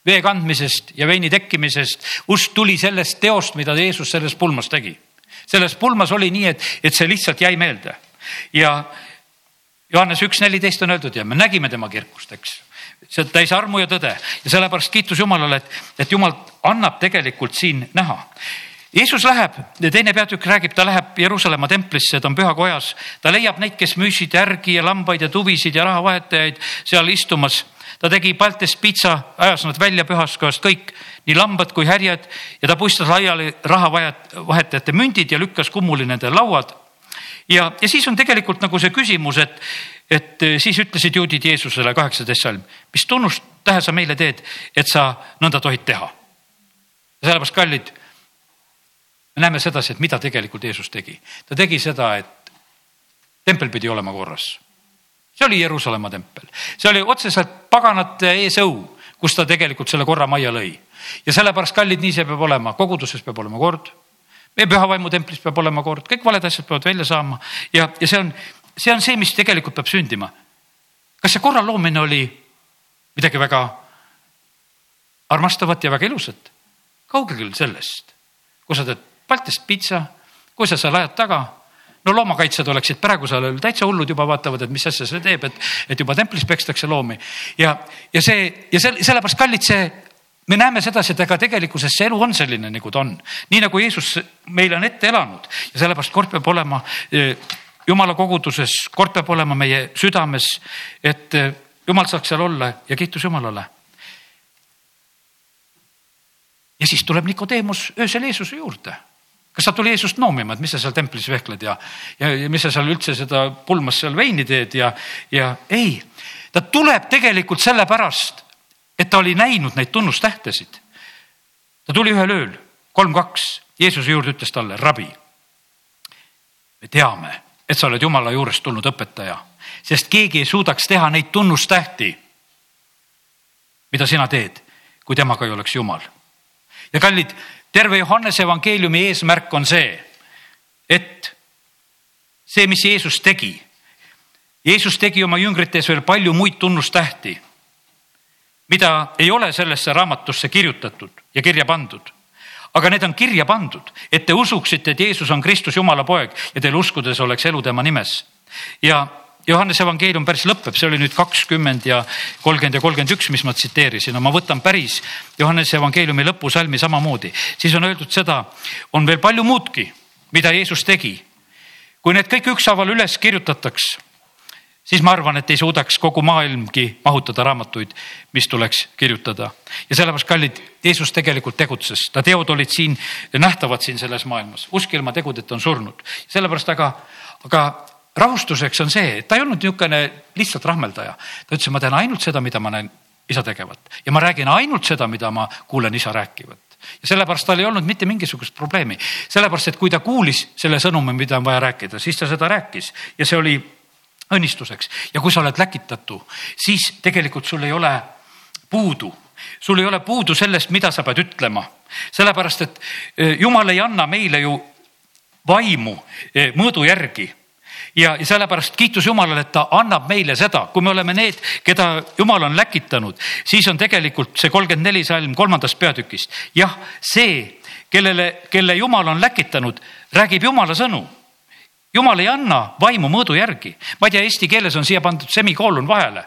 vee kandmisest ja veini tekkimisest. usk tuli sellest teost, mida Jeesus selles pulmas tegi. selles pulmas oli nii, et, et see lihtsalt jäi meelde ja Johannes üks neliteist on öeldud ja me nägime tema kirkust, eks see on täis armu ja tõde ja sellepärast kiitus Jumalale, et, et Jumal annab tegelikult siin näha. Jeesus läheb, teine peatükk räägib, ta läheb Jeruusalemma templisse, ta on pühakojas, ta leiab neid, kes müüsid järgi ja lambaid ja tuvisid ja rahavahetajaid seal istumas. ta tegi paltest pitsa, ajas nad välja pühaskojast kõik, nii lambad kui härjad ja ta puistas laiali rahavahetajate mündid ja lükkas kummuli nende lauad. ja, ja siis on tegelikult nagu see küsimus, et et eh, siis ütlesid juudid Jeesusele, kaheksateist salm, mis tunnustähe sa meile teed, et sa nõnda tohid teha. sellepärast, kallid, me näeme sedasi, et mida tegelikult Jeesus tegi. ta tegi seda, et tempel pidi olema korras. see oli Jeruusalemma tempel, see oli otseselt paganate eesõu, kus ta tegelikult selle korra majja lõi. ja sellepärast, kallid, nii see peab olema, koguduses peab olema kord meie pühavaimu templis peab olema kord, kõik valed asjad peavad välja saama ja, ja see on see on see, mis tegelikult peab sündima. kas see korra loomine oli midagi väga armastavat ja väga ilusat? kaugel sellest, kui sa teed Baltist pitsa, kui sa seal ajad taga no loomakaitsjad oleksid praegusel ajal täitsa hullud juba vaatavad, et mis asja see teeb, et, et juba templis pekstakse loomi ja, ja see ja selle, sellepärast kallid see, me näeme sedasi, et ega tegelikkuses see elu on selline, nagu ta on. nii nagu Jeesus meile on ette elanud ja sellepärast kord peab olema eh, jumala koguduses, kord peab olema meie südames, et eh, jumal saaks seal olla ja kiitus Jumalale. ja siis tuleb Nikodeemus öösel Jeesuse juurde. kas ta tuli Jeesust noomima, et mis sa seal templis vehkled ja, ja, ja mis sa seal üldse seda pulmas seal veini teed ja, ja ei, ta tuleb tegelikult sellepärast, et ta oli näinud neid tunnustähtesid. ta tuli ühel ööl, kolm, kaks, Jeesuse juurde ütles talle, rabi. me teame et sa oled Jumala juurest tulnud õpetaja, sest keegi ei suudaks teha neid tunnustähti, mida sina teed, kui temaga ei oleks Jumal. ja kallid, terve Johannese evangeeliumi eesmärk on see, et see, mis Jeesus tegi, Jeesus tegi oma jüngrites veel palju muid tunnustähti, mida ei ole sellesse raamatusse kirjutatud ja kirja pandud aga need on kirja pandud, et te usuksite, et Jeesus on Kristus, Jumala poeg ja teil uskudes oleks elu tema nimes. ja, Johannese evangeelium päris lõpeb, see oli nüüd kakskümmend ja kolmkümmend ja kolmkümmend üks, mis ma tsiteerisin, no ma võtan päris Johannese evangeeliumi lõpusalmi samamoodi, siis on öeldud seda, on veel palju muudki, mida Jeesus tegi. kui need kõik ükshaaval üles kirjutataks, siis ma arvan, et ei suudaks kogu maailmgi mahutada raamatuid, mis tuleks kirjutada. ja sellepärast, kallid, Jeesus tegelikult tegutses, ta teod olid siin nähtavad siin selles maailmas, usk ilma tegudeta on surnud, sellepärast aga, aga rahustuseks on see, et ta ei olnud niisugune lihtsalt rahmeldaja. ta ütles, ma teen ainult seda, mida ma näen isa tegevat. Ja ma räägin ainult seda, mida ma kuulen isa rääkivat. Ja sellepärast tal ei olnud mitte mingisugust probleemi, sellepärast et kui ta kuulis selle sõnumi, mida on vaja rääkida, siis ta seda rääkis. Ja see oli õnnistuseks. Ja kui sa oled läkitatu, siis tegelikult sul ei ole puudu, sul ei ole puudu sellest, mida sa pead ütlema, sellepärast et eh, jumal ei anna meile ju vaimu eh, mõõdu järgi. Ja, sellepärast kiitus Jumalale, et ta annab meile seda, kui me oleme need, keda Jumal on läkitanud, siis on tegelikult see kolmkümmend neli salm kolmandast peatükist. jah, see, kellele, kelle Jumal on läkitanud, räägib Jumala sõnu jumal ei anna vaimu mõõdu järgi. ma ei tea, eesti keeles on siia pandud semikoolon vahele.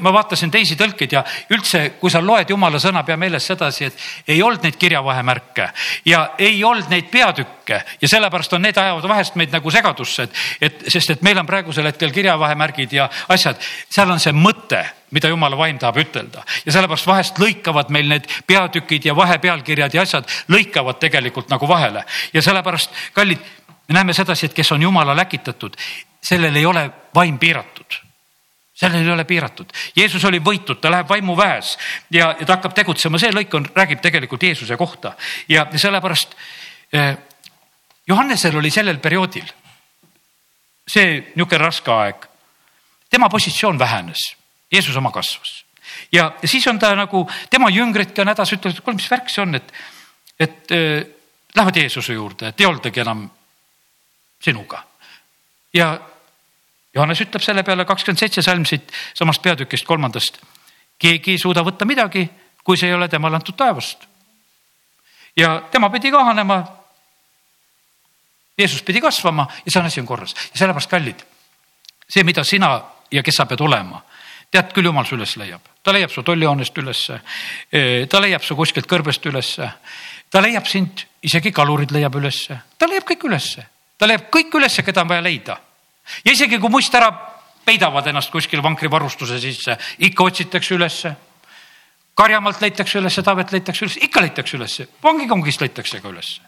ma vaatasin teisi tõlkeid ja üldse, kui sa loed jumala sõna, pea meeles sedasi, et ei olnud neid kirjavahemärke ja ei olnud neid peatükke ja sellepärast on need ajavad vahest meid nagu segadusse, et, et sest, et meil on praegusel hetkel kirjavahemärgid ja asjad, seal on see mõte mida jumala vaim tahab ütelda ja sellepärast vahest lõikavad meil need peatükid ja vahepealkirjad ja asjad lõikavad tegelikult nagu vahele ja sellepärast, kallid me näeme sedasi, et kes on jumala läkitatud, sellel ei ole vaim piiratud. Sellel ei ole piiratud. Jeesus oli võitud, ta läheb vaimuväes ja, ja ta hakkab tegutsema, see lõik on, räägib tegelikult Jeesuse kohta. Ja sellepärast eh, Johannesel oli sellel perioodil see niisugune raske aeg. tema positsioon vähenes, Jeesus oma kasvas. Ja, ja siis on ta nagu, tema jüngridki on hädas, ütlevad, et kuule, mis värk see on, et, et äh, lähevad Jeesuse juurde, et ei oldagi enam sinuga. ja Johannes ütleb selle peale kakskümmend seitse salm siit samast peatükist kolmandast. keegi ei suuda võtta midagi, kui see ei ole temale antud taevast. ja tema pidi kahanema. Jeesus pidi kasvama ja see asi on korras ja sellepärast kallid. see, mida sina ja kes sa pead olema, tead küll, jumal su üles leiab, ta leiab su tollihoonest ülesse. ta leiab su kuskilt kõrbest ülesse, ta leiab sind, isegi kalurid leiab ülesse, ta leiab kõik ülesse ta leiab kõik ülesse, keda on vaja leida. ja isegi kui must ära peidavad ennast kuskil vankrivarustuse sisse, ikka otsitakse ülesse. Karjamaalt leitakse ülesse, Taavet leitakse üles, ikka leitakse ülesse, vangikongist leitakse ka ülesse.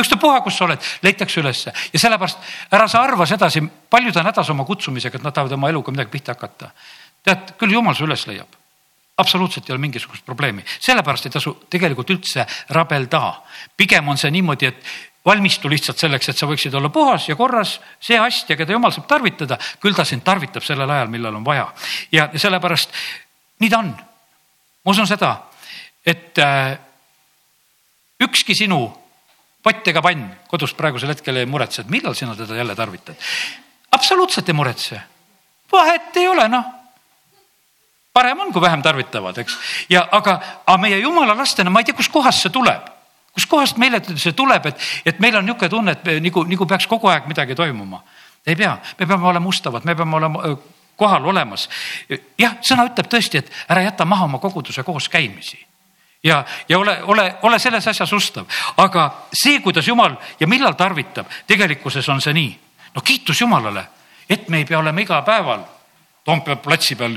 ükstapuha, kus sa oled, leitakse ülesse ja sellepärast ära sa arva sedasi, paljud on hädas oma kutsumisega, et nad tahavad oma eluga midagi pihta hakata. tead, küll jumal su üles leiab absoluutselt ei ole mingisugust probleemi, sellepärast ei tasu tegelikult üldse rabelda. pigem on see niimoodi, et valmistu lihtsalt selleks, et sa võiksid olla puhas ja korras, see astja, keda jumal saab tarvitada, küll ta sind tarvitab sellel ajal, millal on vaja. ja sellepärast nii ta on. ma usun seda, et äh, ükski sinu pott ega pann kodus praegusel hetkel ei muretse, et millal sina teda jälle tarvitad. absoluutselt ei muretse. vahet ei ole, noh parem on, kui vähem tarvitavad, eks. ja aga, aga meie jumala lastena, ma ei tea, kustkohast see tuleb kuskohast meile see tuleb, et, et meil on niisugune tunne, et nagu, nagu peaks kogu aeg midagi toimuma. ei pea, me peame olema ustavad, me peame olema kohal olemas. jah, sõna ütleb tõesti, et ära jäta maha oma koguduse kooskäimisi ja, ja ole, ole, ole selles asjas ustav, aga see, kuidas jumal ja millal tarvitab, tegelikkuses on see nii. no kiitus Jumalale, et me ei pea olema igapäeval Toompea platsi peal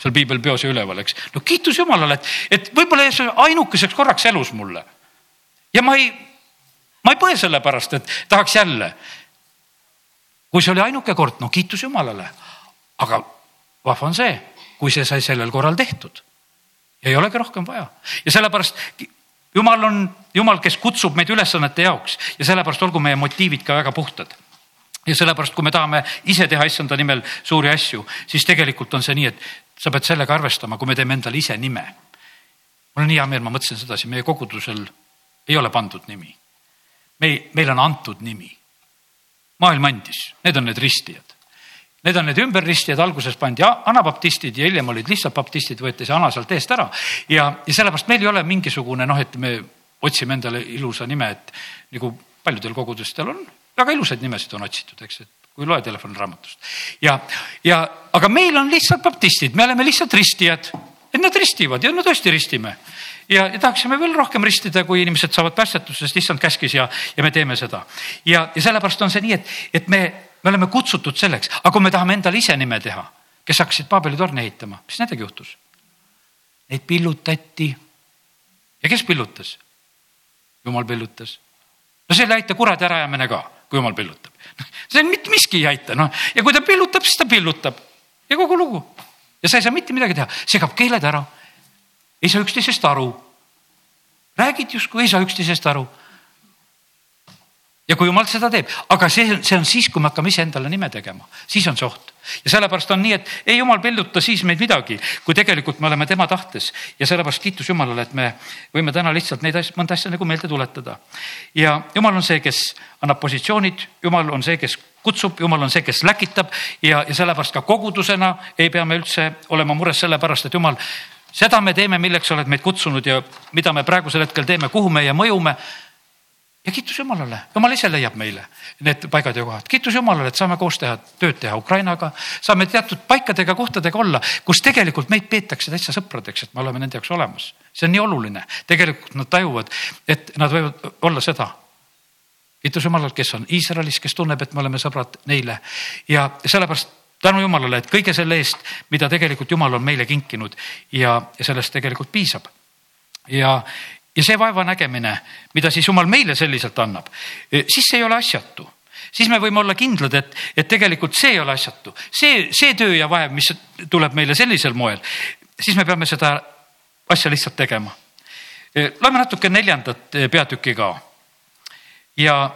seal piibelpeos ja üleval, eks. no kiitus Jumalale, et, et võib-olla see ainukeseks korraks elus mulle ja ma ei, ma ei põe selle pärast, et tahaks jälle. kui see oli ainuke kord, no kiitus Jumalale. aga vahva on see, kui see sai sellel korral tehtud. ei olegi rohkem vaja ja sellepärast Jumal on Jumal, kes kutsub meid ülesannete jaoks ja sellepärast olgu meie motiivid ka väga puhtad ja sellepärast, kui me tahame ise teha issanda nimel suuri asju, siis tegelikult on see nii, et sa pead sellega arvestama, kui me teeme endale ise nime. mul on hea meel, ma mõtlesin sedasi, meie kogudusel ei ole pandud nimi. me, meile on antud nimi. maailm andis, need on need ristijad. Need on need ümberristijad, alguses pandi anabaptistid ja hiljem olid lihtsalt baptistid, võeti see ana sealt eest ära ja, ja sellepärast meil ei ole mingisugune noh, et me otsime endale ilusa nime, et nagu paljudel kogudustel on väga ilusaid nimesid on otsitud, eks, et kui loe telefoniraamatust. ja, ja, aga meil on lihtsalt baptistid, me oleme lihtsalt ristijad, et nad ristivad ja no tõesti ristime ja, ja tahaksime veel rohkem ristida, kui inimesed saavad päästetud, sest issand käskis ja, ja me teeme seda. ja, ja sellepärast on see nii, et, et me, me oleme kutsutud selleks, aga kui me tahame endale ise nime teha, kes hakkasid Paabeli torni ehitama, mis nendega juhtus? Neid pillutati. ja kes pillutas? jumal pillutas. no selle aita kuradi äraajamine ka, kui jumal pillutab. see on mitte miski ei aita, noh ja kui ta pillutab, siis ta pillutab ja kogu lugu. ja sa ei saa mitte midagi teha, segab keeled ära ei saa üksteisest aru. räägid justkui ei saa üksteisest aru. ja kui jumal seda teeb, aga see, see on siis, kui me hakkame iseendale nime tegema, siis on see oht. ja sellepärast on nii, et ei jumal pilluta siis meid midagi, kui tegelikult me oleme tema tahtes ja sellepärast kiitus Jumalale, et me võime täna lihtsalt neid asju, mõnda asja nagu meelde tuletada. ja Jumal on see, kes annab positsioonid, Jumal on see, kes kutsub, Jumal on see, kes läkitab ja, ja sellepärast ka kogudusena ei pea me üldse olema mures selle pärast, et Jumal seda me teeme, milleks sa oled meid kutsunud ja mida me praegusel hetkel teeme, kuhu meie mõjume. ja kiitus Jumalale, Jumal ise leiab meile need paigad ja kohad, kiitus Jumalale, et saame koos teha, tööd teha Ukrainaga, saame teatud paikadega, kohtadega olla, kus tegelikult meid peetakse täitsa sõpradeks, et me oleme nende jaoks olemas. see on nii oluline, tegelikult nad tajuvad, et nad võivad olla seda. Kiitus Jumalale, kes on Iisraelis, kes tunneb, et me oleme sõbrad neile. Ja sellepärast tänu Jumalale, et kõige selle eest, mida tegelikult Jumal on meile kinkinud ja, sellest tegelikult piisab. ja, ja see vaevanägemine, mida siis Jumal meile selliselt annab, eh, siis see ei ole asjatu siis me võime olla kindlad, et, et tegelikult see ei ole asjatu, see, see töö ja vaev, mis tuleb meile sellisel moel, siis me peame seda asja lihtsalt tegema. Eh, loeme natuke neljandat eh, peatükki ka. ja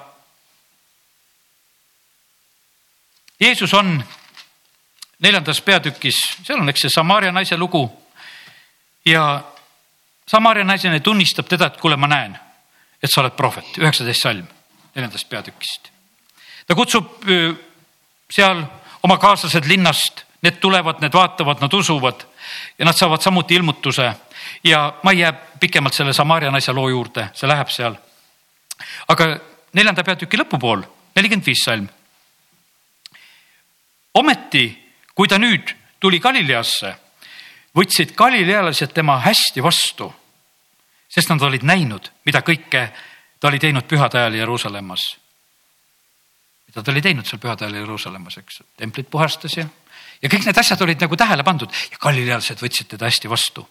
Jeesus on neljandas peatükis, seal on, eks see Samaria naise lugu. ja Samaria naisena tunnistab teda, et kuule, ma näen, et sa oled prohvet, üheksateist salm neljandast peatükist. ta kutsub seal oma kaaslased linnast, need tulevad, need vaatavad, nad usuvad ja nad saavad samuti ilmutuse ja ma ei jää pikemalt selle Samaria naise loo juurde, see läheb seal. aga neljanda peatüki lõpupool, nelikümmend viis salm. ometi kui ta nüüd tuli Galileasse, võtsid galilealased tema hästi vastu, sest nad olid näinud, mida kõike ta oli teinud pühade ajal Jeruusalemmas. mida ta oli teinud seal pühade ajal Jeruusalemmas, eks, templit puhastas ja, ja kõik need asjad olid nagu tähele pandud ja galilealased võtsid teda hästi vastu.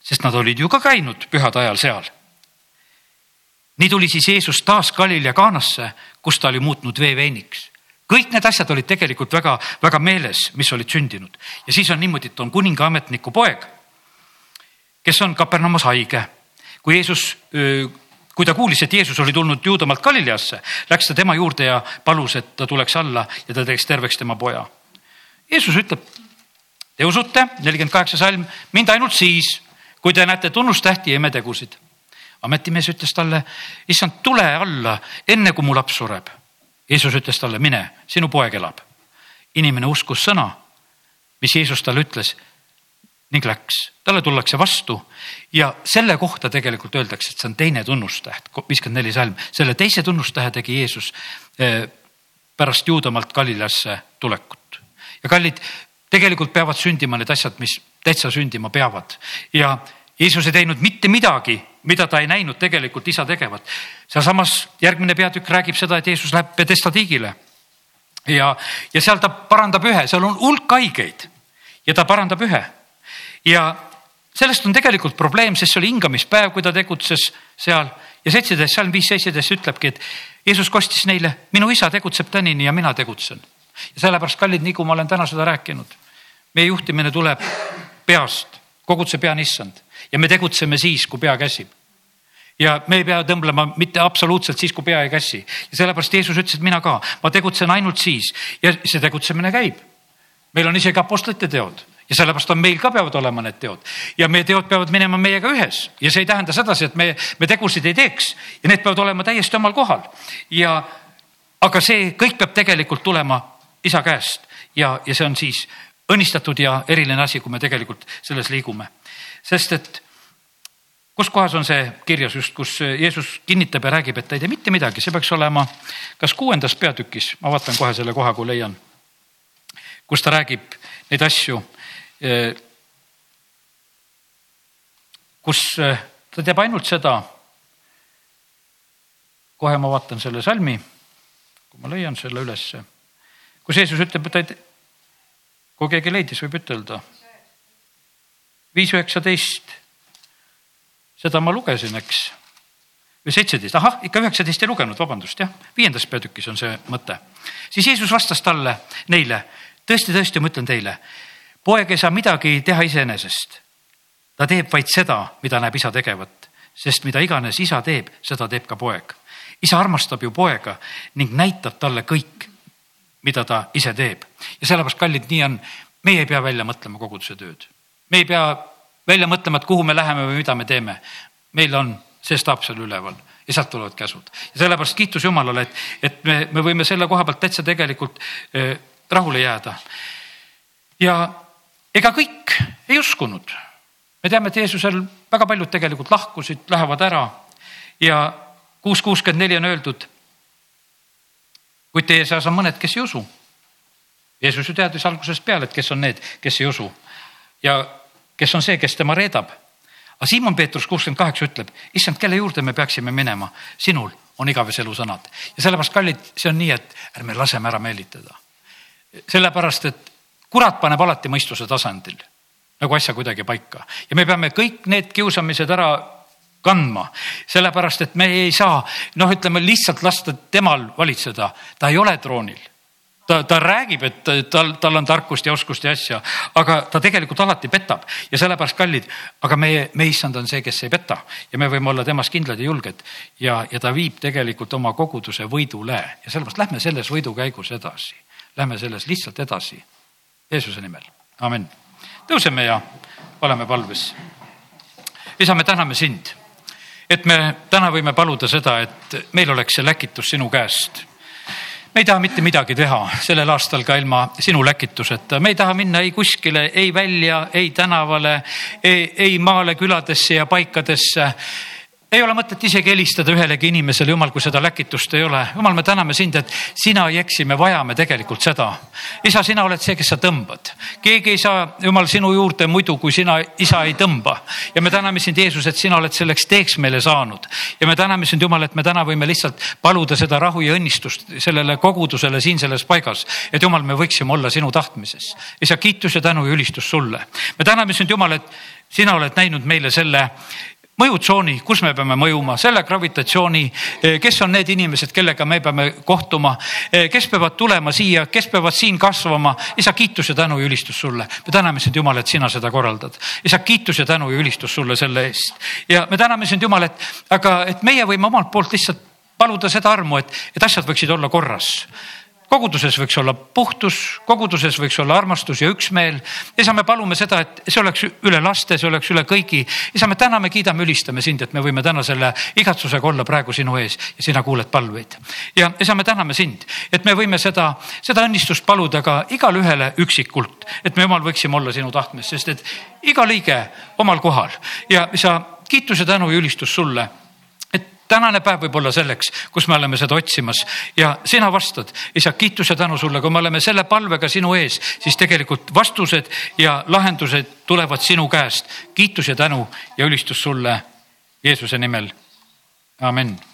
sest nad olid ju ka käinud pühade ajal seal. nii tuli siis Jeesus taas Galilea Kaanasse, kus ta oli muutnud vee veiniks kõik need asjad olid tegelikult väga-väga meeles, mis olid sündinud ja siis on niimoodi, et on kuninga ametniku poeg, kes on Kapernaumos haige. kui Jeesus, kui ta kuulis, et Jeesus oli tulnud Juudamaalt Galileasse, läks ta tema juurde ja palus, et ta tuleks alla ja ta teeks terveks tema poja. Jeesus ütleb, te usute, nelikümmend kaheksa salm, mind ainult siis, kui te näete tunnustähti ja imetegusid. ametimees ütles talle, issand, tule alla, enne kui mu laps sureb Jeesus ütles talle, mine, sinu poeg elab. inimene uskus sõna, mis Jeesus talle ütles ning läks, talle tullakse vastu ja selle kohta tegelikult öeldakse, et see on teine tunnustäht, viiskümmend neli salm, selle teise tunnustähe tegi Jeesus eh, pärast Juudamaalt Galileasse tulekut. ja kallid, tegelikult peavad sündima need asjad, mis täitsa sündima peavad ja Jeesus ei teinud mitte midagi, mida ta ei näinud tegelikult isa tegevat. sealsamas järgmine peatükk räägib seda, et Jeesus läheb Pedesta tiigile. ja, ja seal ta parandab ühe, seal on hulk haigeid ja ta parandab ühe. ja sellest on tegelikult probleem, sest see oli hingamispäev, kui ta tegutses seal ja seitseteist, salm viis seitseteist ütlebki, et Jeesus kostis neile, minu isa tegutseb tänini ja mina tegutsen. ja sellepärast, kallid, nii kui ma olen täna seda rääkinud, meie juhtimine tuleb peast, kogu see pea on issand ja me tegutseme siis, kui pea käsib. ja me ei pea tõmblema mitte absoluutselt siis, kui pea ei käsi. Ja sellepärast Jeesus ütles, et mina ka, ma tegutsen ainult siis. Ja see tegutsemine käib. meil on isegi apostlite teod. Ja sellepärast on meil ka peavad olema need teod. Ja meie teod peavad minema meiega ühes. Ja see ei tähenda sedasi, et me, me tegusid ei teeks. Ja need peavad olema täiesti omal kohal. Ja aga see kõik peab tegelikult tulema isa käest. Ja, ja see on siis õnnistatud ja eriline asi, kui me tegelikult selles liigume sest et kus kohas on see kirjas just, kus Jeesus kinnitab ja räägib, et ta ei tee mitte midagi, see peaks olema kas kuuendas peatükis, ma vaatan kohe selle koha, kui leian, kus ta räägib neid asju. kus ta teeb ainult seda. kohe ma vaatan selle salmi, kui ma leian selle ülesse, kus Jeesus ütleb, et ta ei, kui keegi leidis, võib ütelda. Viis üheksateist seda ma lugesin, eks. või seitseteist, ahah, ikka üheksateist ei lugenud, vabandust, jah, viiendas peatükis on see mõte. siis Jeesus vastas talle, neile, tõesti, tõesti, ma ütlen teile, poeg ei saa midagi teha iseenesest. ta teeb vaid seda, mida näeb isa tegevat, sest mida iganes isa teeb, seda teeb ka poeg. isa armastab ju poega ning näitab talle kõik, mida ta ise teeb. ja sellepärast, kallid, nii on, meie ei pea välja mõtlema koguduse tööd. Me ei pea välja mõtlema, et kuhu me läheme või mida me teeme. meil on see staap seal üleval ja sealt tulevad käsud ja sellepärast kiitus Jumalale, et, et me, me võime selle koha pealt täitsa tegelikult eh, rahule jääda. ja ega kõik ei uskunud. me teame, et Jeesusel väga paljud tegelikult lahkusid, lähevad ära ja kuus kuuskümmend neli on öeldud. kuid teie seas on mõned, kes ei usu. Jeesus ju teadis algusest peale, et kes on need, kes ei usu ja kes on see, kes tema reedab. aga Siimon Peetrus kuuskümmend kaheksa ütleb, issand, kelle juurde me peaksime minema, sinul on igavese elu sõnad ja sellepärast, kallid, see on nii, et ärme laseme ära meelitada. sellepärast, et kurat paneb alati mõistuse tasandil nagu asja kuidagi paika. Ja me peame kõik need kiusamised ära kandma, sellepärast et me ei saa, noh, ütleme lihtsalt lasta temal valitseda, ta ei ole troonil ta, ta räägib, et tal, tal on tarkust ja oskust ja asja, aga ta tegelikult alati petab ja sellepärast kallid, aga meie, meie issand on see, kes ei peta ja me võime olla temas kindlad ja julged ja, ja ta viib tegelikult oma koguduse võidule ja sellepärast lähme selles võidukäigus edasi. Lähme selles lihtsalt edasi. Jeesuse nimel, amin. tõuseme ja oleme palves. isa, me täname sind, et me täna võime paluda seda, et meil oleks see läkitus sinu käest me ei taha mitte midagi teha sellel aastal ka ilma sinu läkituseta, me ei taha minna ei kuskile, ei välja, ei tänavale, ei maale, küladesse ja paikadesse ei ole mõtet isegi helistada ühelegi inimesele, jumal, kui seda läkitust ei ole. jumal, me täname sind, et sina ei eksi, me vajame tegelikult seda. isa, sina oled see, kes sa tõmbad. keegi ei saa, jumal, sinu juurde muidu, kui sina, isa ei tõmba. ja me täname sind, Jeesus, et sina oled selleks teeks meile saanud. ja me täname sind, Jumal, et me täna võime lihtsalt paluda seda rahu ja õnnistust sellele kogudusele siin selles paigas. et Jumal, me võiksime olla sinu tahtmises. isa, kiitus ja tänu ja ülistus sulle. me täname sind, Jumal, et sina oled näinud meile selle mõjutsooni, kus me peame mõjuma, selle gravitatsiooni, eh, kes on need inimesed, kellega me peame kohtuma, eh, kes peavad tulema siia, kes peavad siin kasvama. isa, kiitus ja tänu ja ülistus sulle. me täname sind, Jumal, et sina seda korraldad. isa, kiitus ja tänu ja ülistus sulle selle eest. ja me täname sind, Jumal, et aga, et meie võime omalt poolt lihtsalt paluda seda armu, et, et asjad võiksid olla korras koguduses võiks olla puhtus, koguduses võiks olla armastus ja üksmeel. isa, me palume seda, et see oleks üle laste, see oleks üle kõigi. isa, me täname, kiidame, ülistame sind, et me võime täna selle igatsusega olla praegu sinu ees ja sina kuuled palveid. ja isa, me täname sind, et me võime seda, seda õnnistust paluda ka igale ühele üksikult, et me jumal võiksime olla sinu tahtmes, sest et iga liige omal kohal ja isa, kiitus ja tänu ja ülistus sulle tänane päev võib olla selleks, kus me oleme seda otsimas ja sina vastad, isa, kiitus ja tänu sulle, kui me oleme selle palvega sinu ees, siis tegelikult vastused ja lahendused tulevad sinu käest. kiitus ja tänu ja ülistus sulle Jeesuse nimel. amin